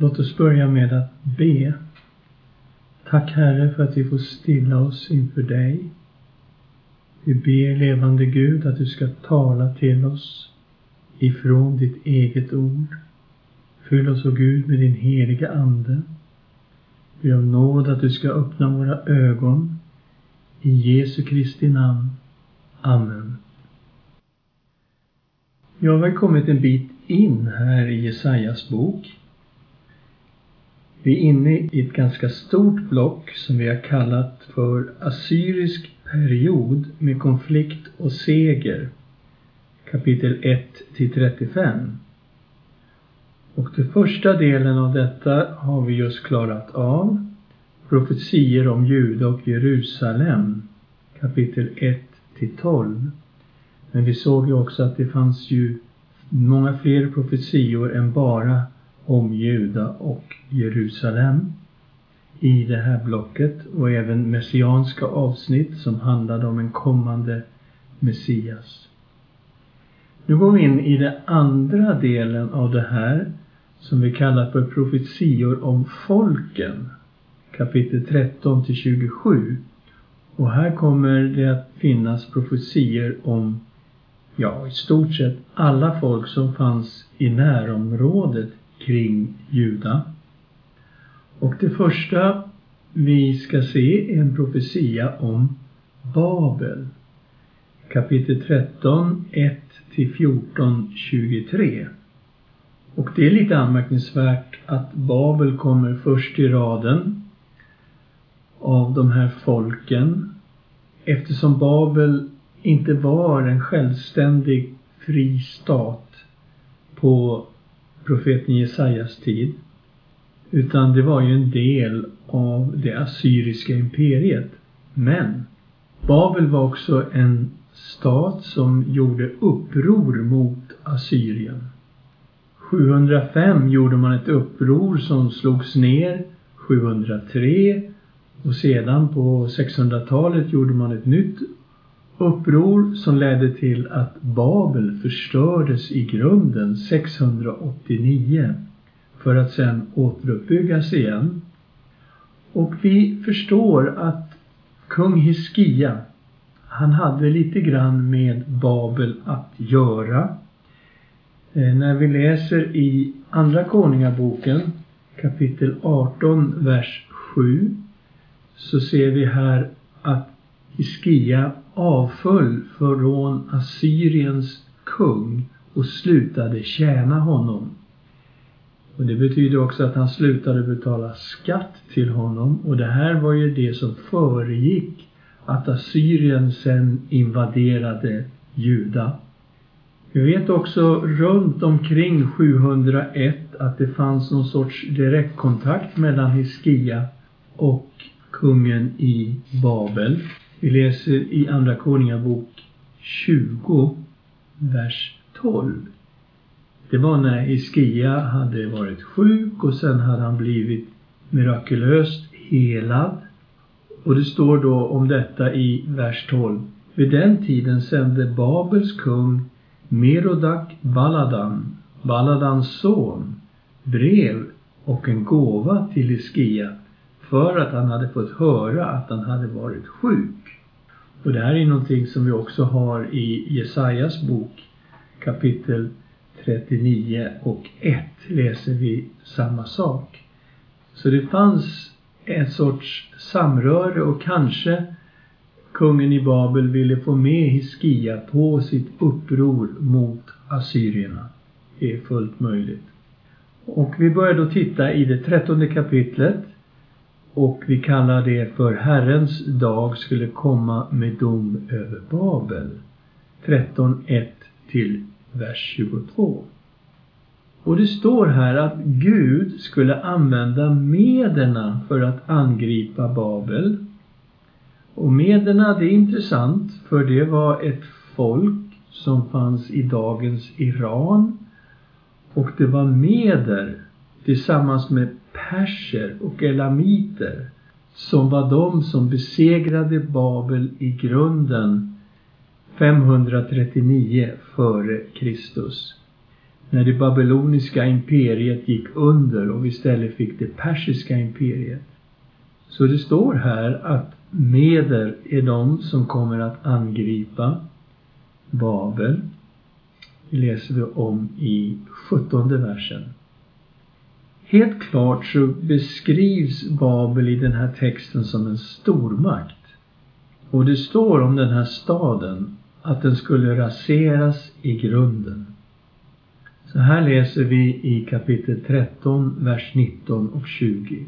Låt oss börja med att be. Tack Herre för att vi får stilla oss inför dig. Vi ber levande Gud att du ska tala till oss ifrån ditt eget ord. Fyll oss, o Gud, med din heliga Ande. Be om nåd att du ska öppna våra ögon. I Jesu Kristi namn. Amen. Jag har kommit en bit in här i Jesajas bok. Vi är inne i ett ganska stort block som vi har kallat för Assyrisk period med konflikt och seger. Kapitel 1 till 35. Och den första delen av detta har vi just klarat av. Profetier om Juda och Jerusalem. Kapitel 1 till 12. Men vi såg ju också att det fanns ju många fler profetior än bara om Juda och Jerusalem i det här blocket och även messianska avsnitt som handlade om en kommande Messias. Nu går vi in i den andra delen av det här som vi kallar för profetior om folken. Kapitel 13 till 27. Och här kommer det att finnas profetier om, ja, i stort sett alla folk som fanns i närområdet kring Juda. Och det första vi ska se är en profetia om Babel. Kapitel 13, 1 till 14, 23. Och det är lite anmärkningsvärt att Babel kommer först i raden av de här folken eftersom Babel inte var en självständig fri stat på profeten Jesajas tid. Utan det var ju en del av det assyriska imperiet. Men Babel var också en stat som gjorde uppror mot Assyrien. 705 gjorde man ett uppror som slogs ner 703 och sedan på 600-talet gjorde man ett nytt uppror som ledde till att Babel förstördes i grunden 689 för att sedan återuppbyggas igen. Och vi förstår att kung Hiskia, han hade lite grann med Babel att göra. Eh, när vi läser i Andra Konungaboken kapitel 18, vers 7 så ser vi här att Hiskia avföll från Assyriens kung och slutade tjäna honom. Och det betyder också att han slutade betala skatt till honom och det här var ju det som föregick att Assyrien sen invaderade Juda. Vi vet också runt omkring 701 att det fanns någon sorts direktkontakt mellan Hiskia och kungen i Babel. Vi läser i Andra Konungabok 20, vers 12. Det var när Hiskia hade varit sjuk och sen hade han blivit mirakulöst helad. Och det står då om detta i vers 12. Vid den tiden sände Babels kung Merodak Baladan, Baladans son, brev och en gåva till Hiskia för att han hade fått höra att han hade varit sjuk. Och det här är någonting som vi också har i Jesajas bok kapitel 39 och 1 läser vi samma sak. Så det fanns en sorts samröre och kanske kungen i Babel ville få med Hiskia på sitt uppror mot assyrierna. Det är fullt möjligt. Och vi börjar då titta i det trettonde kapitlet och vi kallar det för Herrens dag skulle komma med dom över Babel. 13.1 till vers 22. Och det står här att Gud skulle använda mederna för att angripa Babel. Och mederna, det är intressant för det var ett folk som fanns i dagens Iran. Och det var meder tillsammans med perser och elamiter som var de som besegrade Babel i grunden 539 före Kristus. när det babyloniska imperiet gick under och istället fick det persiska imperiet. Så det står här att Meder är de som kommer att angripa Babel. Det läser vi om i sjuttonde versen. Helt klart så beskrivs Babel i den här texten som en stormakt. Och det står om den här staden att den skulle raseras i grunden. Så här läser vi i kapitel 13, vers 19 och 20.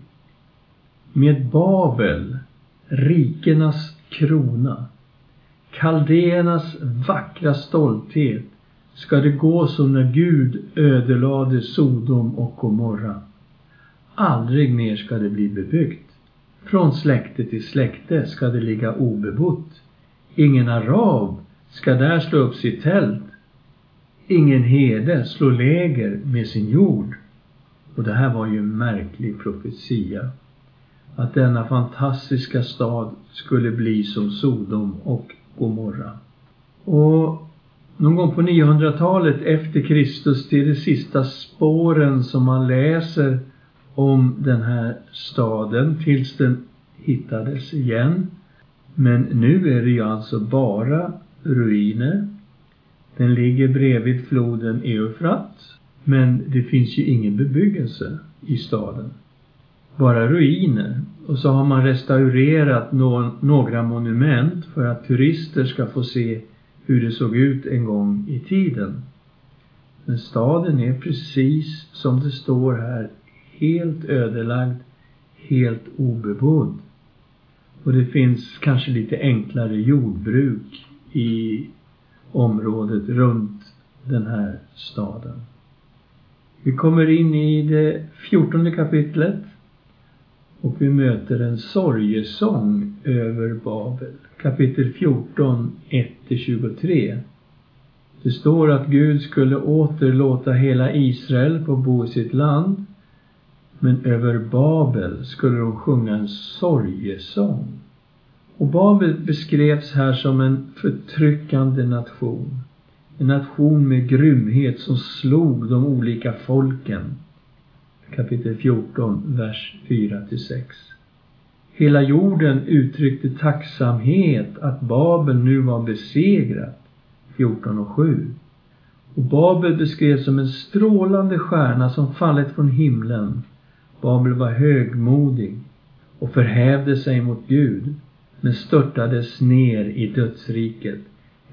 Med Babel, rikenas krona, kaldéernas vackra stolthet, ska det gå som när Gud ödelade Sodom och Gomorra. Aldrig mer ska det bli bebyggt. Från släkte till släkte ska det ligga obebott. Ingen arab ska där slå upp sitt tält. Ingen herde slå läger med sin jord. Och det här var ju en märklig profetia. Att denna fantastiska stad skulle bli som Sodom och Gomorra. Och någon gång på 900-talet efter Kristus, det är de sista spåren som man läser om den här staden tills den hittades igen. Men nu är det ju alltså bara ruiner. Den ligger bredvid floden Eufrat. Men det finns ju ingen bebyggelse i staden. Bara ruiner. Och så har man restaurerat no några monument för att turister ska få se hur det såg ut en gång i tiden. Men staden är precis som det står här, helt ödelagd, helt obebodd. Och det finns kanske lite enklare jordbruk i området runt den här staden. Vi kommer in i det fjortonde kapitlet och vi möter en sorgesång över Babel. Kapitel 14, 1-23. Det står att Gud skulle åter låta hela Israel få bo i sitt land. Men över Babel skulle de sjunga en sorgesång. Och Babel beskrevs här som en förtryckande nation. En nation med grymhet som slog de olika folken. Kapitel 14, vers 4 6. Hela jorden uttryckte tacksamhet att Babel nu var besegrat. 14 och 7. Och Babel beskrevs som en strålande stjärna som fallit från himlen. Babel var högmodig och förhävde sig mot Gud men störtades ner i dödsriket.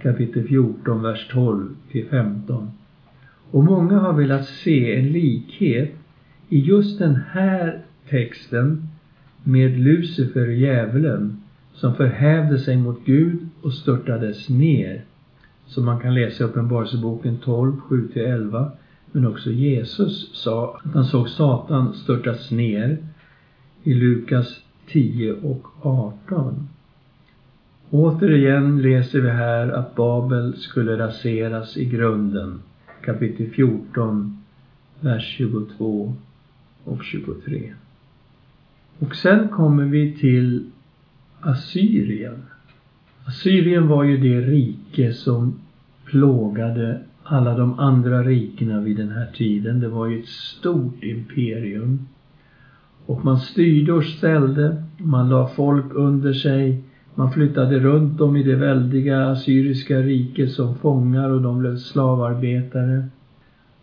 Kapitel 14, vers 12 till 15. Och många har velat se en likhet i just den här texten med Lucifer, djävulen, som förhävde sig mot Gud och störtades ner. Som man kan läsa i Uppenbarelseboken 12, 7-11. Men också Jesus sa att han såg Satan störtas ner i Lukas 10 och 18. Återigen läser vi här att Babel skulle raseras i grunden. Kapitel 14, vers 22 och 23. Och sen kommer vi till Assyrien. Assyrien var ju det rike som plågade alla de andra rikena vid den här tiden. Det var ju ett stort imperium. Och man styrde och ställde, man la folk under sig, man flyttade runt dem i det väldiga assyriska riket som fångar och de blev slavarbetare.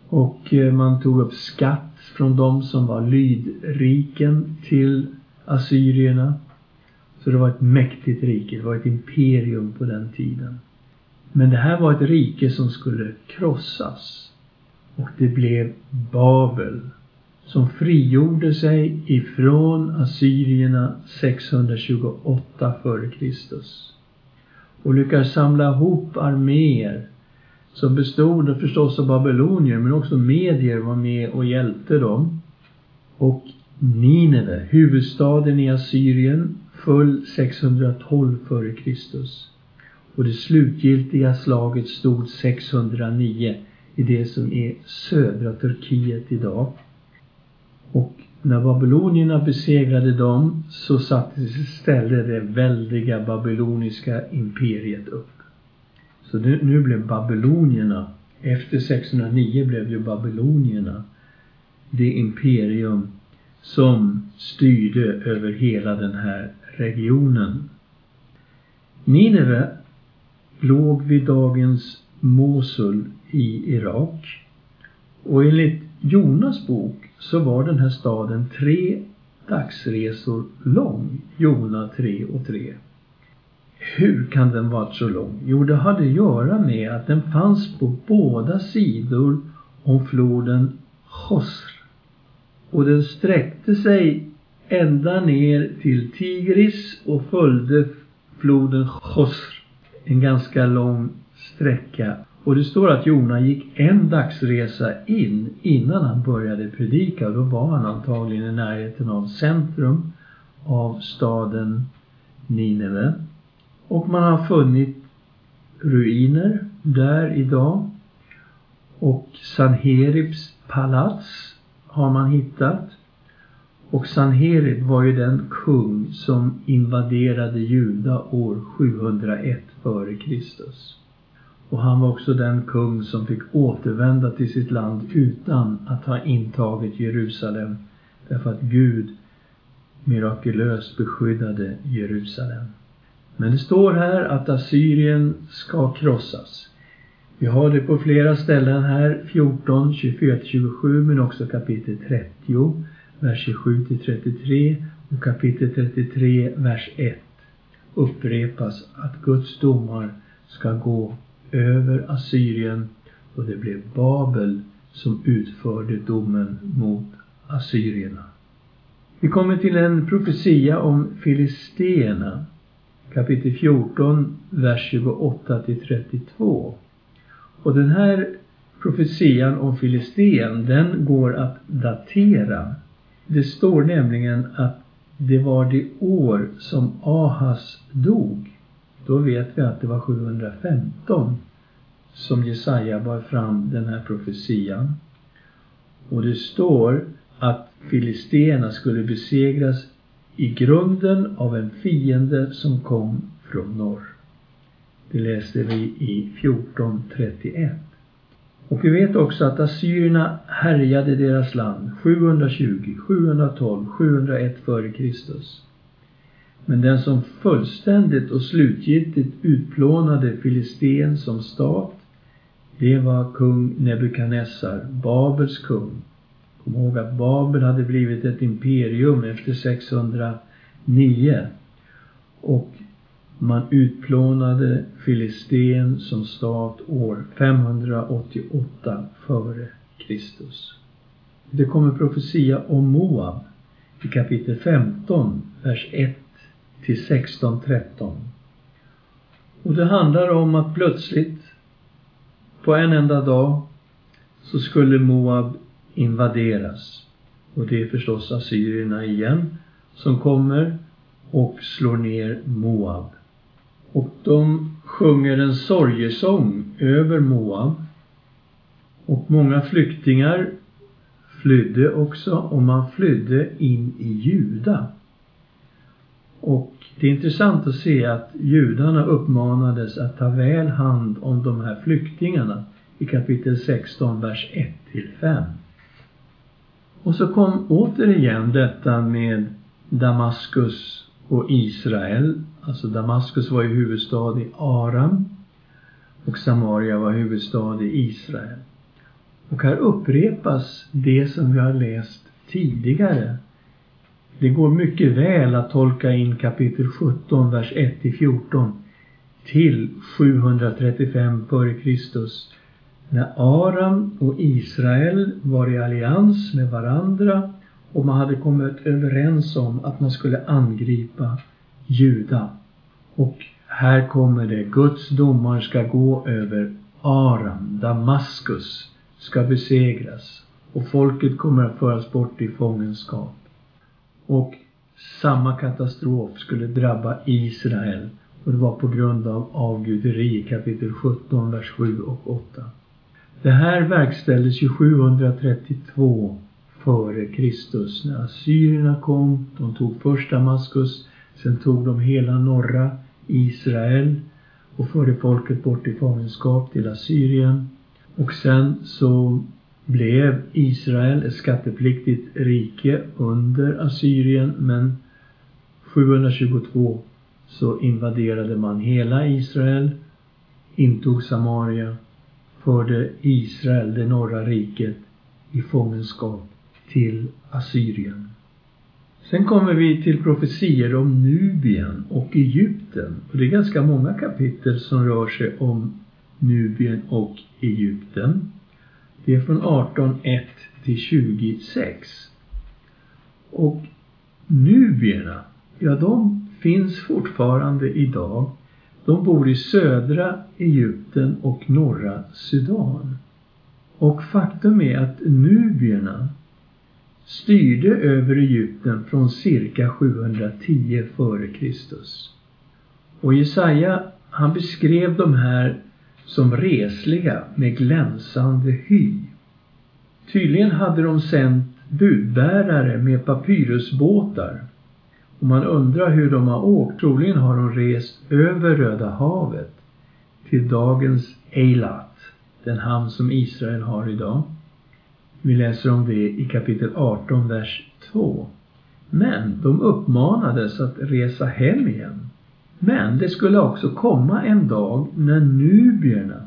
Och eh, man tog upp skatt från de som var lydriken till assyrierna. Så det var ett mäktigt rike, det var ett imperium på den tiden. Men det här var ett rike som skulle krossas. Och det blev Babel som frigjorde sig ifrån assyrierna 628 f.Kr. och lyckades samla ihop arméer som bestod förstås av babylonier men också medier var med och hjälpte dem. Och Nineve, huvudstaden i Assyrien, föll 612 f.Kr. Och det slutgiltiga slaget stod 609 i det som är södra Turkiet idag. Och när babylonierna besegrade dem så sattes istället det väldiga babyloniska imperiet upp. Så nu, nu blev babylonierna Efter 609 blev ju babylonierna det imperium som styrde över hela den här regionen. Nineve låg vid dagens Mosul i Irak. Och enligt Jonas bok så var den här staden tre dagsresor lång. Jona 3 och 3. Hur kan den varit så lång? Jo, det hade att göra med att den fanns på båda sidor om floden Khosr. Och den sträckte sig ända ner till Tigris och följde floden Khosr. En ganska lång sträcka. Och det står att Jona gick en dagsresa in innan han började predika. Då var han antagligen i närheten av centrum av staden Nineve. Och man har funnit ruiner där idag. Och Sanheribs palats har man hittat. Och Sanherib var ju den kung som invaderade Juda år 701 före Kristus. Och han var också den kung som fick återvända till sitt land utan att ha intagit Jerusalem. Därför att Gud mirakulöst beskyddade Jerusalem. Men det står här att Assyrien ska krossas. Vi har det på flera ställen här, 14, 24-27 men också kapitel 30, vers 27 33 och kapitel 33, vers 1 upprepas att Guds domar ska gå över Assyrien och det blev Babel som utförde domen mot assyrierna. Vi kommer till en profetia om Filisteerna kapitel 14, vers 28 till 32. Och den här profetian om filisteen, den går att datera. Det står nämligen att det var det år som Ahas dog. Då vet vi att det var 715 som Jesaja bar fram den här profetian. Och det står att Filisterna skulle besegras i grunden av en fiende som kom från norr. Det läste vi i 1431. Och vi vet också att assyrierna härjade deras land 720, 712, 701 f.Kr. Men den som fullständigt och slutgiltigt utplånade filistén som stat, det var kung Nebukadnessar, Babels kung. Kom ihåg att Babel hade blivit ett imperium efter 609. Och man utplånade filistén som stat år 588 före Kristus. Det kommer profetia om Moab i kapitel 15, vers 1 till 16-13. Och det handlar om att plötsligt, på en enda dag, så skulle Moab invaderas. Och det är förstås assyrierna igen som kommer och slår ner Moab. Och de sjunger en sorgesång över Moab. Och många flyktingar flydde också och man flydde in i Juda. Och det är intressant att se att judarna uppmanades att ta väl hand om de här flyktingarna i kapitel 16, vers 1 till 5. Och så kom återigen detta med Damaskus och Israel. Alltså Damaskus var ju huvudstad i Aram och Samaria var huvudstad i Israel. Och här upprepas det som vi har läst tidigare det går mycket väl att tolka in kapitel 17, vers 1 till 14 till 735 f.Kr. När Aram och Israel var i allians med varandra och man hade kommit överens om att man skulle angripa Juda. Och här kommer det, Guds domar ska gå över Aram, Damaskus ska besegras och folket kommer att föras bort i fångenskap. Och samma katastrof skulle drabba Israel och det var på grund av avguderi, kapitel 17, vers 7 och 8. Det här verkställdes ju 732 före Kristus när assyrierna kom. De tog först Damaskus, sen tog de hela norra Israel och förde folket bort i fångenskap till Assyrien. Och sen så blev Israel ett skattepliktigt rike under Assyrien men 722 så invaderade man hela Israel, intog Samaria, förde Israel, det norra riket, i fångenskap till Assyrien. Sen kommer vi till profetier om Nubien och Egypten. Och det är ganska många kapitel som rör sig om Nubien och Egypten. Det är från 18.1 till 26. Och nubierna, ja de finns fortfarande idag. De bor i södra Egypten och norra Sudan. Och faktum är att nubierna styrde över Egypten från cirka 710 f.Kr. Och Jesaja, han beskrev de här som resliga med glänsande hy. Tydligen hade de sänt budbärare med papyrusbåtar. Och man undrar hur de har åkt. Troligen har de rest över Röda havet till dagens Eilat, den hamn som Israel har idag. Vi läser om det i kapitel 18, vers 2. Men de uppmanades att resa hem igen. Men det skulle också komma en dag när nubierna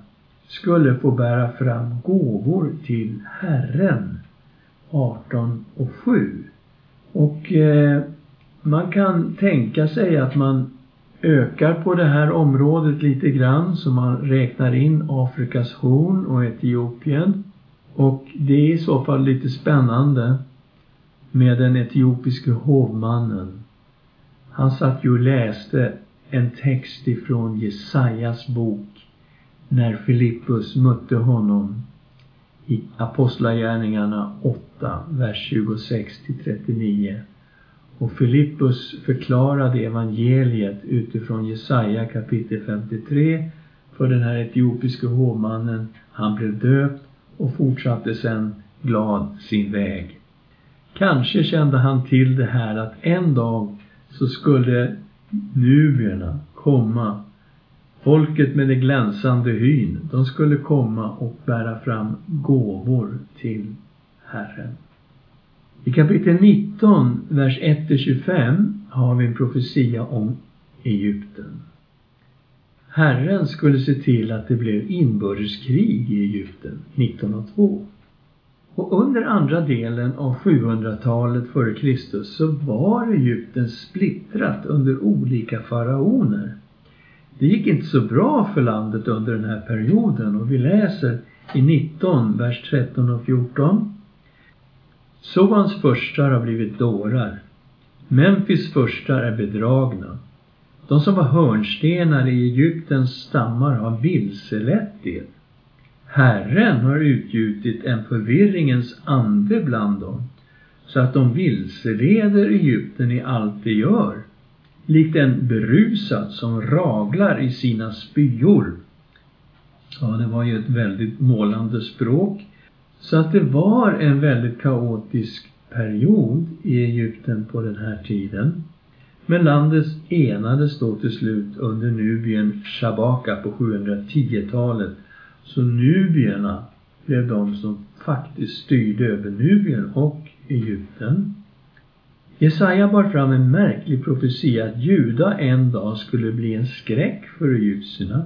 skulle få bära fram gåvor till Herren. 18 och 7. Och eh, man kan tänka sig att man ökar på det här området lite grann så man räknar in Afrikas horn och Etiopien. Och det är i så fall lite spännande med den etiopiske hovmannen. Han satt ju och läste en text ifrån Jesajas bok när Filippus mötte honom i Apostlagärningarna 8, vers 26 till 39. Och Filippus förklarade evangeliet utifrån Jesaja kapitel 53 för den här etiopiske hovmannen. Han blev döpt och fortsatte sen glad sin väg. Kanske kände han till det här att en dag så skulle nubierna komma. Folket med det glänsande hyn, de skulle komma och bära fram gåvor till Herren. I kapitel 19, vers 1-25 har vi en profetia om Egypten. Herren skulle se till att det blev inbördeskrig i Egypten 1902. Och under andra delen av 700-talet före Kristus så var Egypten splittrat under olika faraoner. Det gick inte så bra för landet under den här perioden och vi läser i 19, vers 13 och 14. Sovans förstar har blivit dårar. Memphis förstar är bedragna. De som var hörnstenar i Egyptens stammar har vilselett det. Herren har utgjutit en förvirringens ande bland dem, så att de vilseleder Egypten i allt de gör, likt en berusad som raglar i sina spyor. Ja, det var ju ett väldigt målande språk. Så att det var en väldigt kaotisk period i Egypten på den här tiden. Men landet enades då till slut under Nubien Shabaka på 710-talet så nubierna blev de som faktiskt styrde över Nubien och Egypten. Jesaja bar fram en märklig profetia att Juda en dag skulle bli en skräck för egyptierna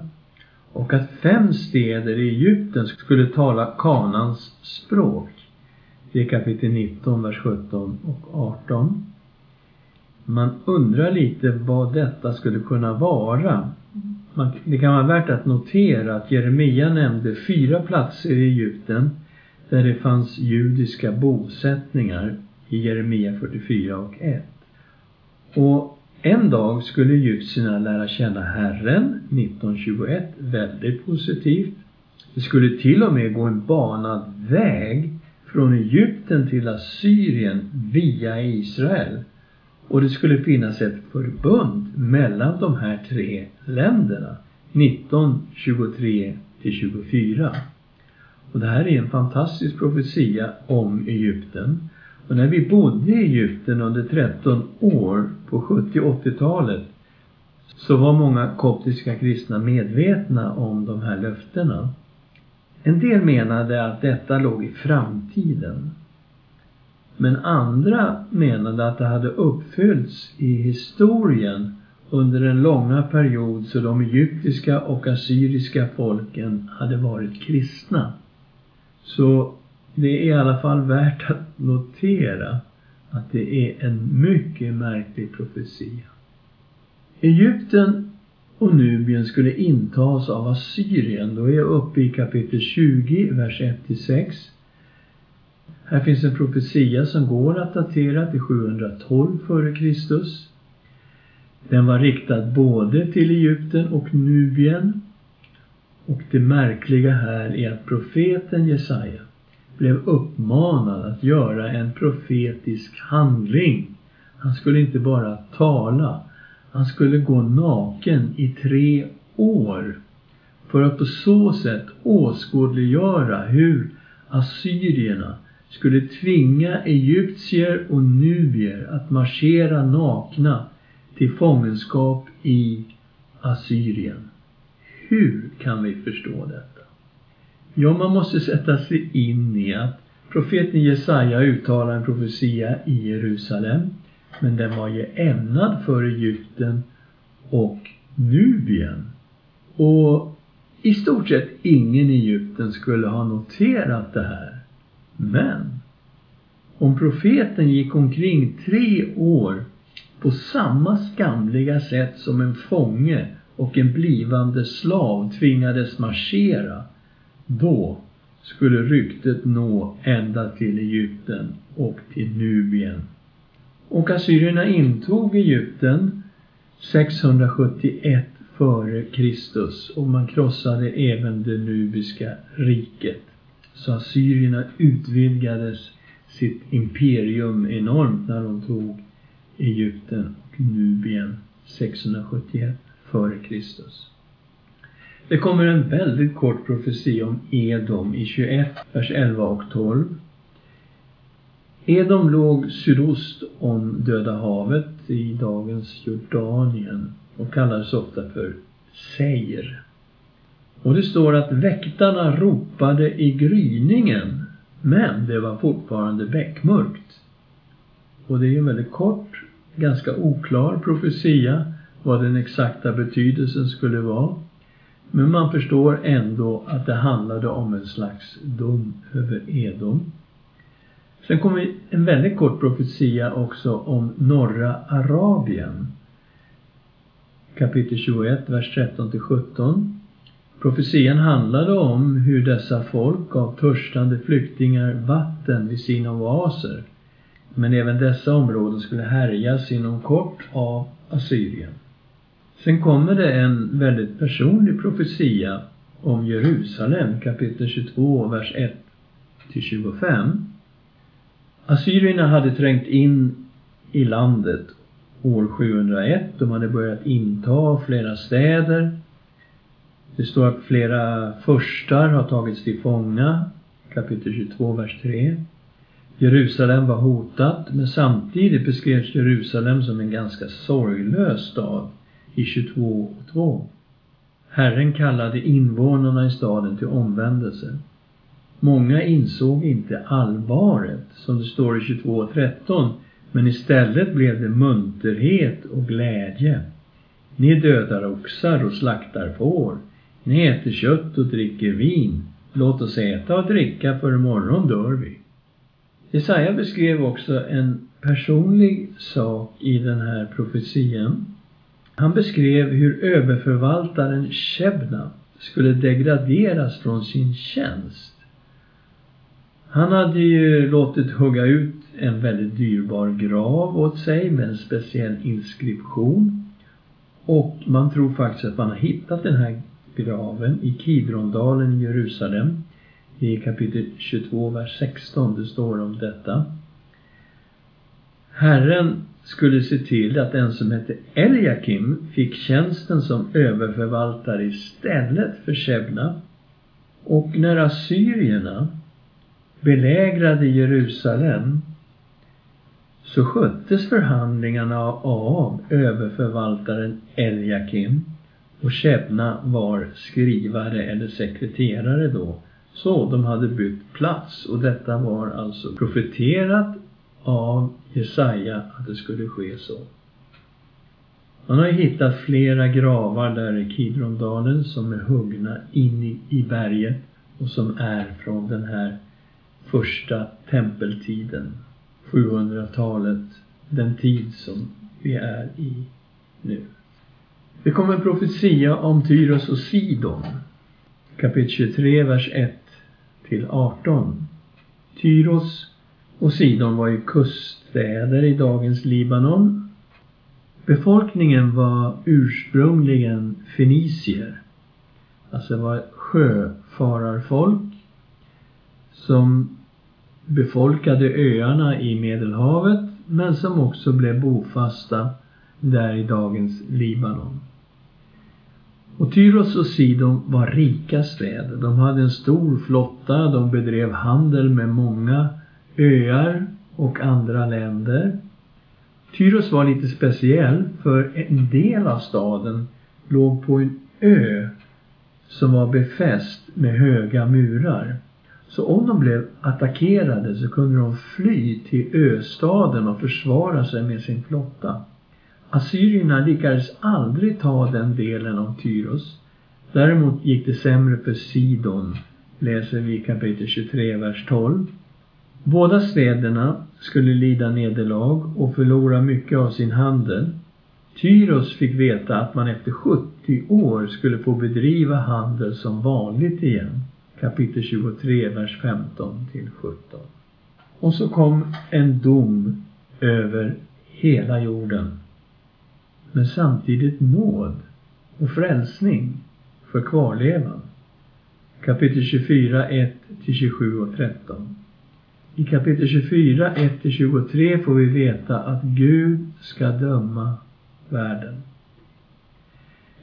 och att fem städer i Egypten skulle tala Kanans språk. Det är kapitel 19, vers 17 och 18. Man undrar lite vad detta skulle kunna vara man, det kan vara värt att notera att Jeremia nämnde fyra platser i Egypten där det fanns judiska bosättningar i Jeremia 44 och 1. Och en dag skulle egyptierna lära känna Herren, 1921, väldigt positivt. Det skulle till och med gå en banad väg från Egypten till Assyrien via Israel och det skulle finnas ett förbund mellan de här tre länderna 1923 till 24. Och det här är en fantastisk profetia om Egypten. Och när vi bodde i Egypten under 13 år på 70 80-talet så var många koptiska kristna medvetna om de här löftena. En del menade att detta låg i framtiden. Men andra menade att det hade uppfyllts i historien under den långa period så de egyptiska och assyriska folken hade varit kristna. Så det är i alla fall värt att notera att det är en mycket märklig profetia. Egypten och Nubien skulle intas av Assyrien. Då är jag uppe i kapitel 20, vers 1-6. Här finns en profetia som går att datera till 712 f.Kr. Den var riktad både till Egypten och Nubien. Och det märkliga här är att profeten Jesaja blev uppmanad att göra en profetisk handling. Han skulle inte bara tala, han skulle gå naken i tre år för att på så sätt åskådliggöra hur assyrierna skulle tvinga egyptier och nubier att marschera nakna till fångenskap i Assyrien. Hur kan vi förstå detta? Ja, man måste sätta sig in i att profeten Jesaja uttalar en profetia i Jerusalem men den var ju ämnad för Egypten och Nubien. Och i stort sett ingen i Egypten skulle ha noterat det här. Men om profeten gick omkring tre år på samma skamliga sätt som en fånge och en blivande slav tvingades marschera, då skulle ryktet nå ända till Egypten och till Nubien. Och assyrierna intog Egypten 671 före Kristus och man krossade även det nubiska riket. Så assyrierna utvidgades sitt imperium enormt när de tog Egypten och Nubien 671 f.Kr. Det kommer en väldigt kort profetia om Edom i 21, vers 11 och 12. Edom låg sydost om Döda havet i dagens Jordanien och kallades ofta för Seir. Och det står att väktarna ropade i gryningen, men det var fortfarande beckmörkt. Och det är ju en väldigt kort, ganska oklar profetia vad den exakta betydelsen skulle vara. Men man förstår ändå att det handlade om en slags dom över Edom. Sen kommer en väldigt kort profetia också om norra Arabien. Kapitel 21, vers 13 till 17. Profetian handlade om hur dessa folk gav törstande flyktingar vatten vid sina oaser. Men även dessa områden skulle härjas inom kort av Assyrien. Sen kommer det en väldigt personlig profetia om Jerusalem, kapitel 22, vers 1 till 25. Assyrierna hade trängt in i landet år 701. De hade börjat inta flera städer. Det står att flera förstar har tagits till fånga, kapitel 22, vers 3. Jerusalem var hotat, men samtidigt beskrevs Jerusalem som en ganska sorglös stad i 22 och 2. Herren kallade invånarna i staden till omvändelse. Många insåg inte allvaret, som det står i 22.13, men istället blev det munterhet och glädje. Ni dödar oxar och slaktar får. Ni äter kött och dricker vin. Låt oss äta och dricka, för imorgon dör vi. Jesaja beskrev också en personlig sak i den här profetian. Han beskrev hur överförvaltaren Shebna skulle degraderas från sin tjänst. Han hade ju låtit hugga ut en väldigt dyrbar grav åt sig med en speciell inskription. Och man tror faktiskt att man har hittat den här graven i Kidrondalen i Jerusalem. I kapitel 22, vers 16, det står om detta. Herren skulle se till att en som hette Eliakim fick tjänsten som överförvaltare istället för Shebna. Och när assyrierna belägrade Jerusalem så sköttes förhandlingarna av överförvaltaren Eliakim och Shebna var skrivare eller sekreterare då Så, de hade bytt plats och detta var alltså profeterat av Jesaja att det skulle ske så. Man har hittat flera gravar där i Kidrondalen som är huggna in i, i berget och som är från den här första tempeltiden. 700-talet, den tid som vi är i nu. Det kom en profetia om Tyros och Sidon. Kapitel 23, vers 1 till 18. Tyros och Sidon var ju kuststäder i dagens Libanon. Befolkningen var ursprungligen fenicier. Alltså var sjöfararfolk som befolkade öarna i Medelhavet men som också blev bofasta där i dagens Libanon. Och Tyros och Sidon var rika städer. De hade en stor flotta, de bedrev handel med många öar och andra länder. Tyros var lite speciell för en del av staden låg på en ö som var befäst med höga murar. Så om de blev attackerade så kunde de fly till östaden och försvara sig med sin flotta. Assyrierna lyckades aldrig ta den delen av Tyros. Däremot gick det sämre för Sidon, läser vi kapitel 23, vers 12. Båda städerna skulle lida nederlag och förlora mycket av sin handel. Tyros fick veta att man efter 70 år skulle få bedriva handel som vanligt igen. Kapitel 23, vers 15 till 17. Och så kom en dom över hela jorden men samtidigt nåd och frälsning för kvarlevan. Kapitel 24, 1 till 27 och 13. I kapitel 24, 1 till 23 får vi veta att Gud ska döma världen.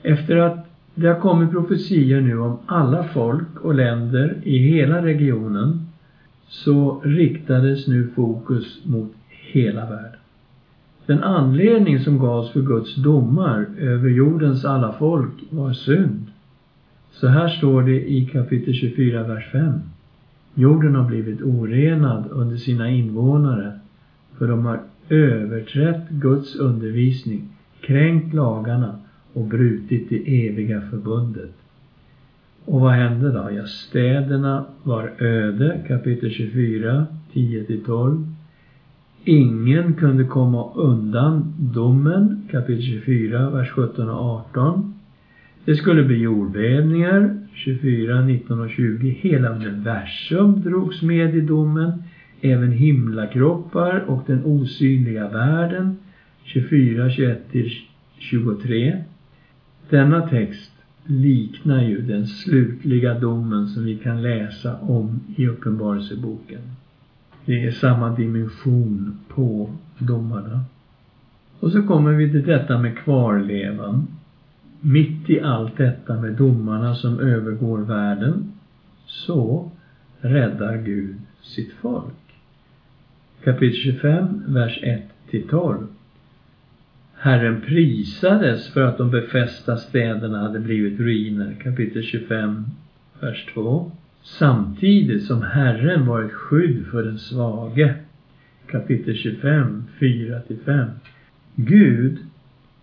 Efter att det har kommit profetier nu om alla folk och länder i hela regionen så riktades nu fokus mot hela världen. Den anledning som gavs för Guds domar över jordens alla folk var synd. Så här står det i kapitel 24, vers 5. Jorden har blivit orenad under sina invånare, för de har överträtt Guds undervisning, kränkt lagarna och brutit det eviga förbundet. Och vad hände då? Ja, städerna var öde, kapitel 24, 10 12. Ingen kunde komma undan domen, kapitel 24, vers 17 och 18. Det skulle bli jordbävningar, 24, 19 och 20. Hela universum drogs med i domen, även himlakroppar och den osynliga världen, 24, 21 till 23. Denna text liknar ju den slutliga domen som vi kan läsa om i Uppenbarelseboken. Det är samma dimension på domarna. Och så kommer vi till detta med kvarlevan. Mitt i allt detta med domarna som övergår världen, så räddar Gud sitt folk. Kapitel 25, vers 1 till 12. Herren prisades för att de befästa städerna hade blivit ruiner. Kapitel 25, vers 2 samtidigt som Herren var ett skydd för den svage. Kapitel 25, 4-5. Gud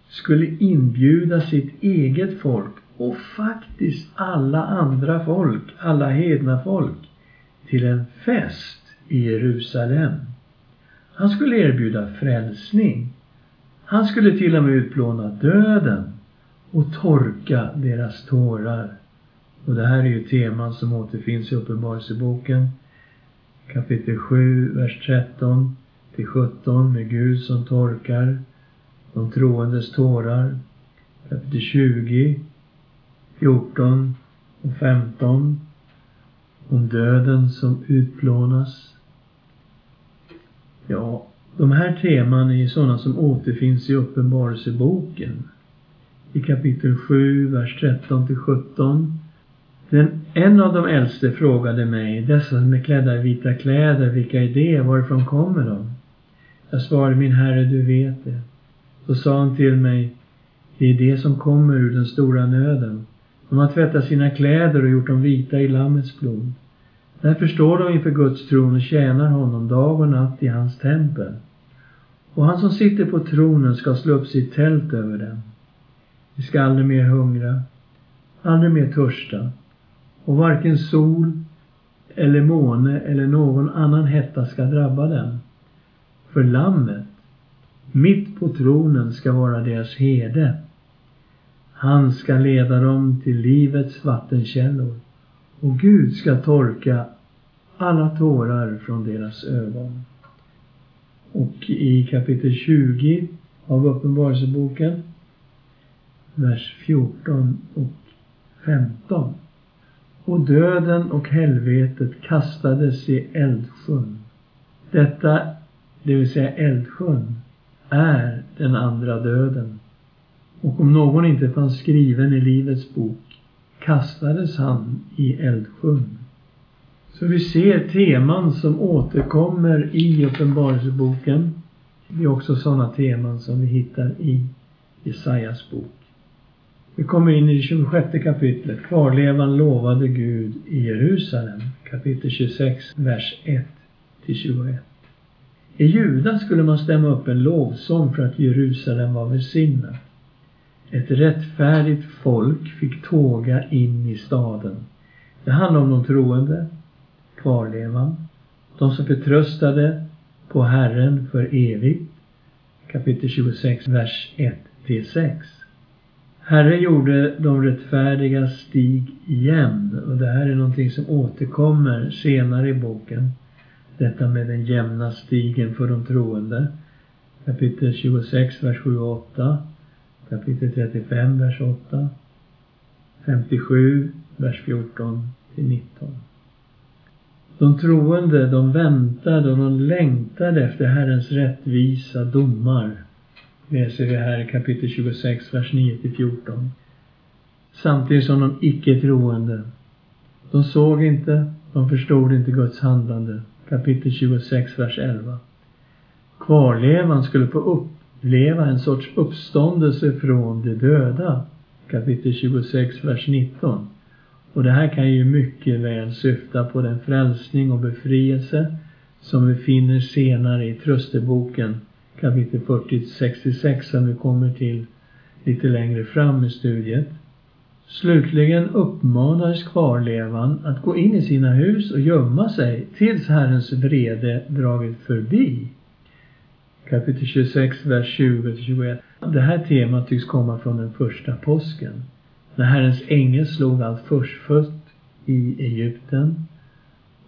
skulle inbjuda sitt eget folk och faktiskt alla andra folk, alla hedna folk, till en fest i Jerusalem. Han skulle erbjuda frälsning. Han skulle till och med utplåna döden och torka deras tårar. Och det här är ju teman som återfinns i Uppenbarelseboken kapitel 7, vers 13 till 17 med Gud som torkar de troendes tårar. Kapitel 20, 14 och 15 om döden som utplånas. Ja, de här teman är ju sådana som återfinns i Uppenbarelseboken. I kapitel 7, vers 13 till 17 den, en av de äldste frågade mig, dessa som är klädda i vita kläder, vilka är det? Varifrån kommer de? Jag svarade, min herre, du vet det. Så sa han till mig, det är det som kommer ur den stora nöden. De har tvättat sina kläder och gjort dem vita i Lammets blod. Därför står de inför Guds tron och tjänar honom dag och natt i hans tempel. Och han som sitter på tronen ska slå upp sitt tält över dem. Vi ska aldrig mer hungra, aldrig mer törsta och varken sol eller måne eller någon annan hetta ska drabba dem. För lammet, mitt på tronen, ska vara deras herde. Han ska leda dem till livets vattenkällor och Gud ska torka alla tårar från deras ögon. Och i kapitel 20 av Uppenbarelseboken, vers 14 och 15. Och döden och helvetet kastades i eldsjön. Detta, det vill säga eldsjön, är den andra döden. Och om någon inte fanns skriven i Livets bok kastades han i eldsjön. Så vi ser teman som återkommer i Uppenbarelseboken. Det är också sådana teman som vi hittar i Jesajas bok. Vi kommer in i det 26 kapitlet. Kvarlevan lovade Gud i Jerusalem. Kapitel 26, vers 1 till 21. I Juda skulle man stämma upp en lovsång för att Jerusalem var välsignat. Ett rättfärdigt folk fick tåga in i staden. Det handlade om de troende, kvarlevan, de som förtröstade på Herren för evigt. Kapitel 26, vers 1 till 6. Herren gjorde de rättfärdiga stig jämn och det här är någonting som återkommer senare i boken. Detta med den jämna stigen för de troende. Kapitel 26, vers 7 och 8 kapitel 35, vers 8. 57, vers 14 till 19. De troende, de väntade och de längtade efter Herrens rättvisa domar. Läser vi här i kapitel 26, vers 9-14. Samtidigt som de icke troende. De såg inte, de förstod inte Guds handlande. Kapitel 26, vers 11. Kvarlevan skulle få uppleva en sorts uppståndelse från de döda. Kapitel 26, vers 19. Och det här kan ju mycket väl syfta på den frälsning och befrielse som vi finner senare i Trösteboken kapitel 40-66 som vi kommer till lite längre fram i studiet. Slutligen uppmanades kvarlevan att gå in i sina hus och gömma sig tills Herrens vrede dragit förbi kapitel 26, vers 20-21. Det här temat tycks komma från den första påsken. När Herrens ängel slog allt förstfött i Egypten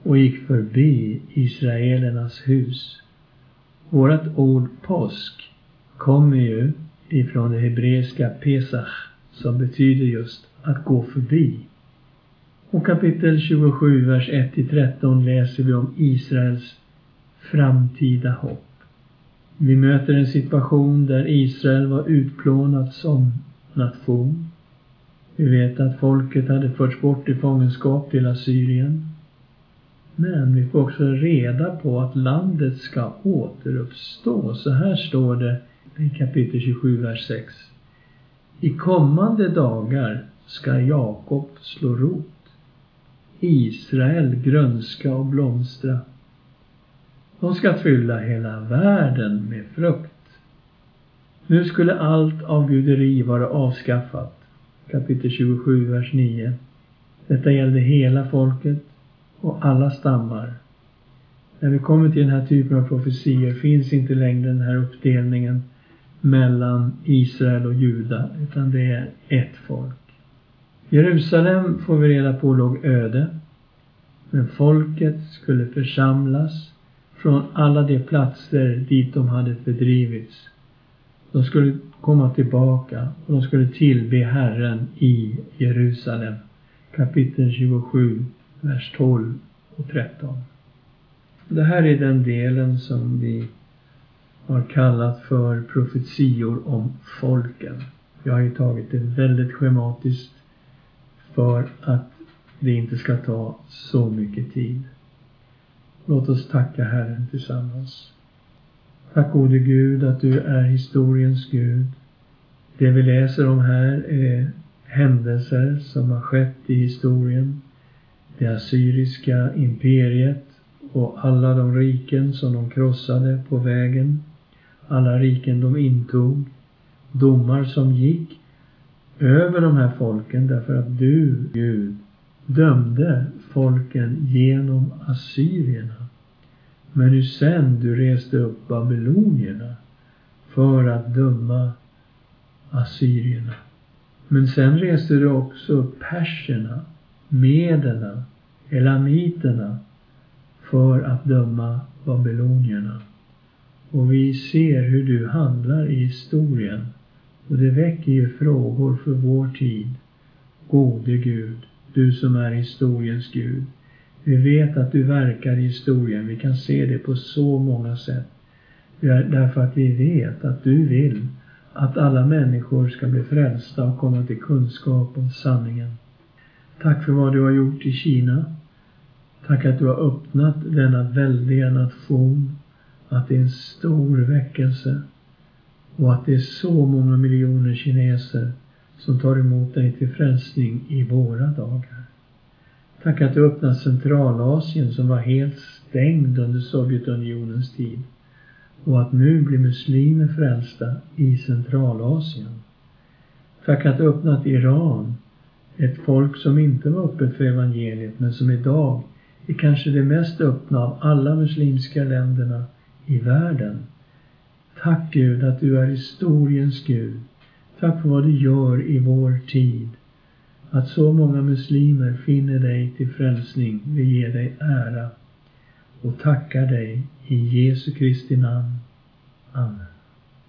och gick förbi Israelernas hus. Vårat ord påsk kommer ju ifrån det hebreiska pesach som betyder just att gå förbi. Och kapitel 27, vers 1-13 läser vi om Israels framtida hopp. Vi möter en situation där Israel var utplånat som nation. Vi vet att folket hade förts bort i fångenskap till Assyrien. Men vi får också reda på att landet ska återuppstå. Så här står det i kapitel 27, vers 6. I kommande dagar ska Jakob slå rot, Israel grönska och blomstra. De ska fylla hela världen med frukt. Nu skulle allt avguderi vara avskaffat. Kapitel 27, vers 9. Detta gällde hela folket och alla stammar. När vi kommer till den här typen av profetier finns inte längre den här uppdelningen mellan Israel och Juda, utan det är ett folk. Jerusalem får vi reda på låg öde, men folket skulle församlas från alla de platser dit de hade fördrivits. De skulle komma tillbaka och de skulle tillbe Herren i Jerusalem. Kapitel 27, vers 12 och 13. Det här är den delen som vi har kallat för profetior om folken. Jag har ju tagit det väldigt schematiskt för att det inte ska ta så mycket tid. Låt oss tacka Herren tillsammans. Tack gode Gud att du är historiens Gud. Det vi läser om här är händelser som har skett i historien det assyriska imperiet och alla de riken som de krossade på vägen. Alla riken de intog. Domar som gick över de här folken därför att du, Gud, dömde folken genom assyrierna. Men hur sen du reste upp babylonierna för att döma assyrierna. Men sen reste du också upp perserna, mederna, elamiterna för att döma babylonierna. Och vi ser hur du handlar i historien. Och det väcker ju frågor för vår tid. Gode Gud, du som är historiens Gud. Vi vet att du verkar i historien. Vi kan se det på så många sätt. Därför att vi vet att du vill att alla människor ska bli frälsta och komma till kunskap om sanningen. Tack för vad du har gjort i Kina. Tack att du har öppnat denna väldiga nation. Att det är en stor väckelse. Och att det är så många miljoner kineser som tar emot dig till frälsning i våra dagar. Tack att du öppnat Centralasien som var helt stängd under Sovjetunionens tid och att nu blir muslimer frälsta i Centralasien. Tack att du öppnat Iran, ett folk som inte var öppet för evangeliet men som idag är kanske det mest öppna av alla muslimska länderna i världen. Tack Gud att du är historiens Gud. Tack för vad du gör i vår tid. Att så många muslimer finner dig till frälsning. Vi ger dig ära och tackar dig i Jesu Kristi namn. Amen.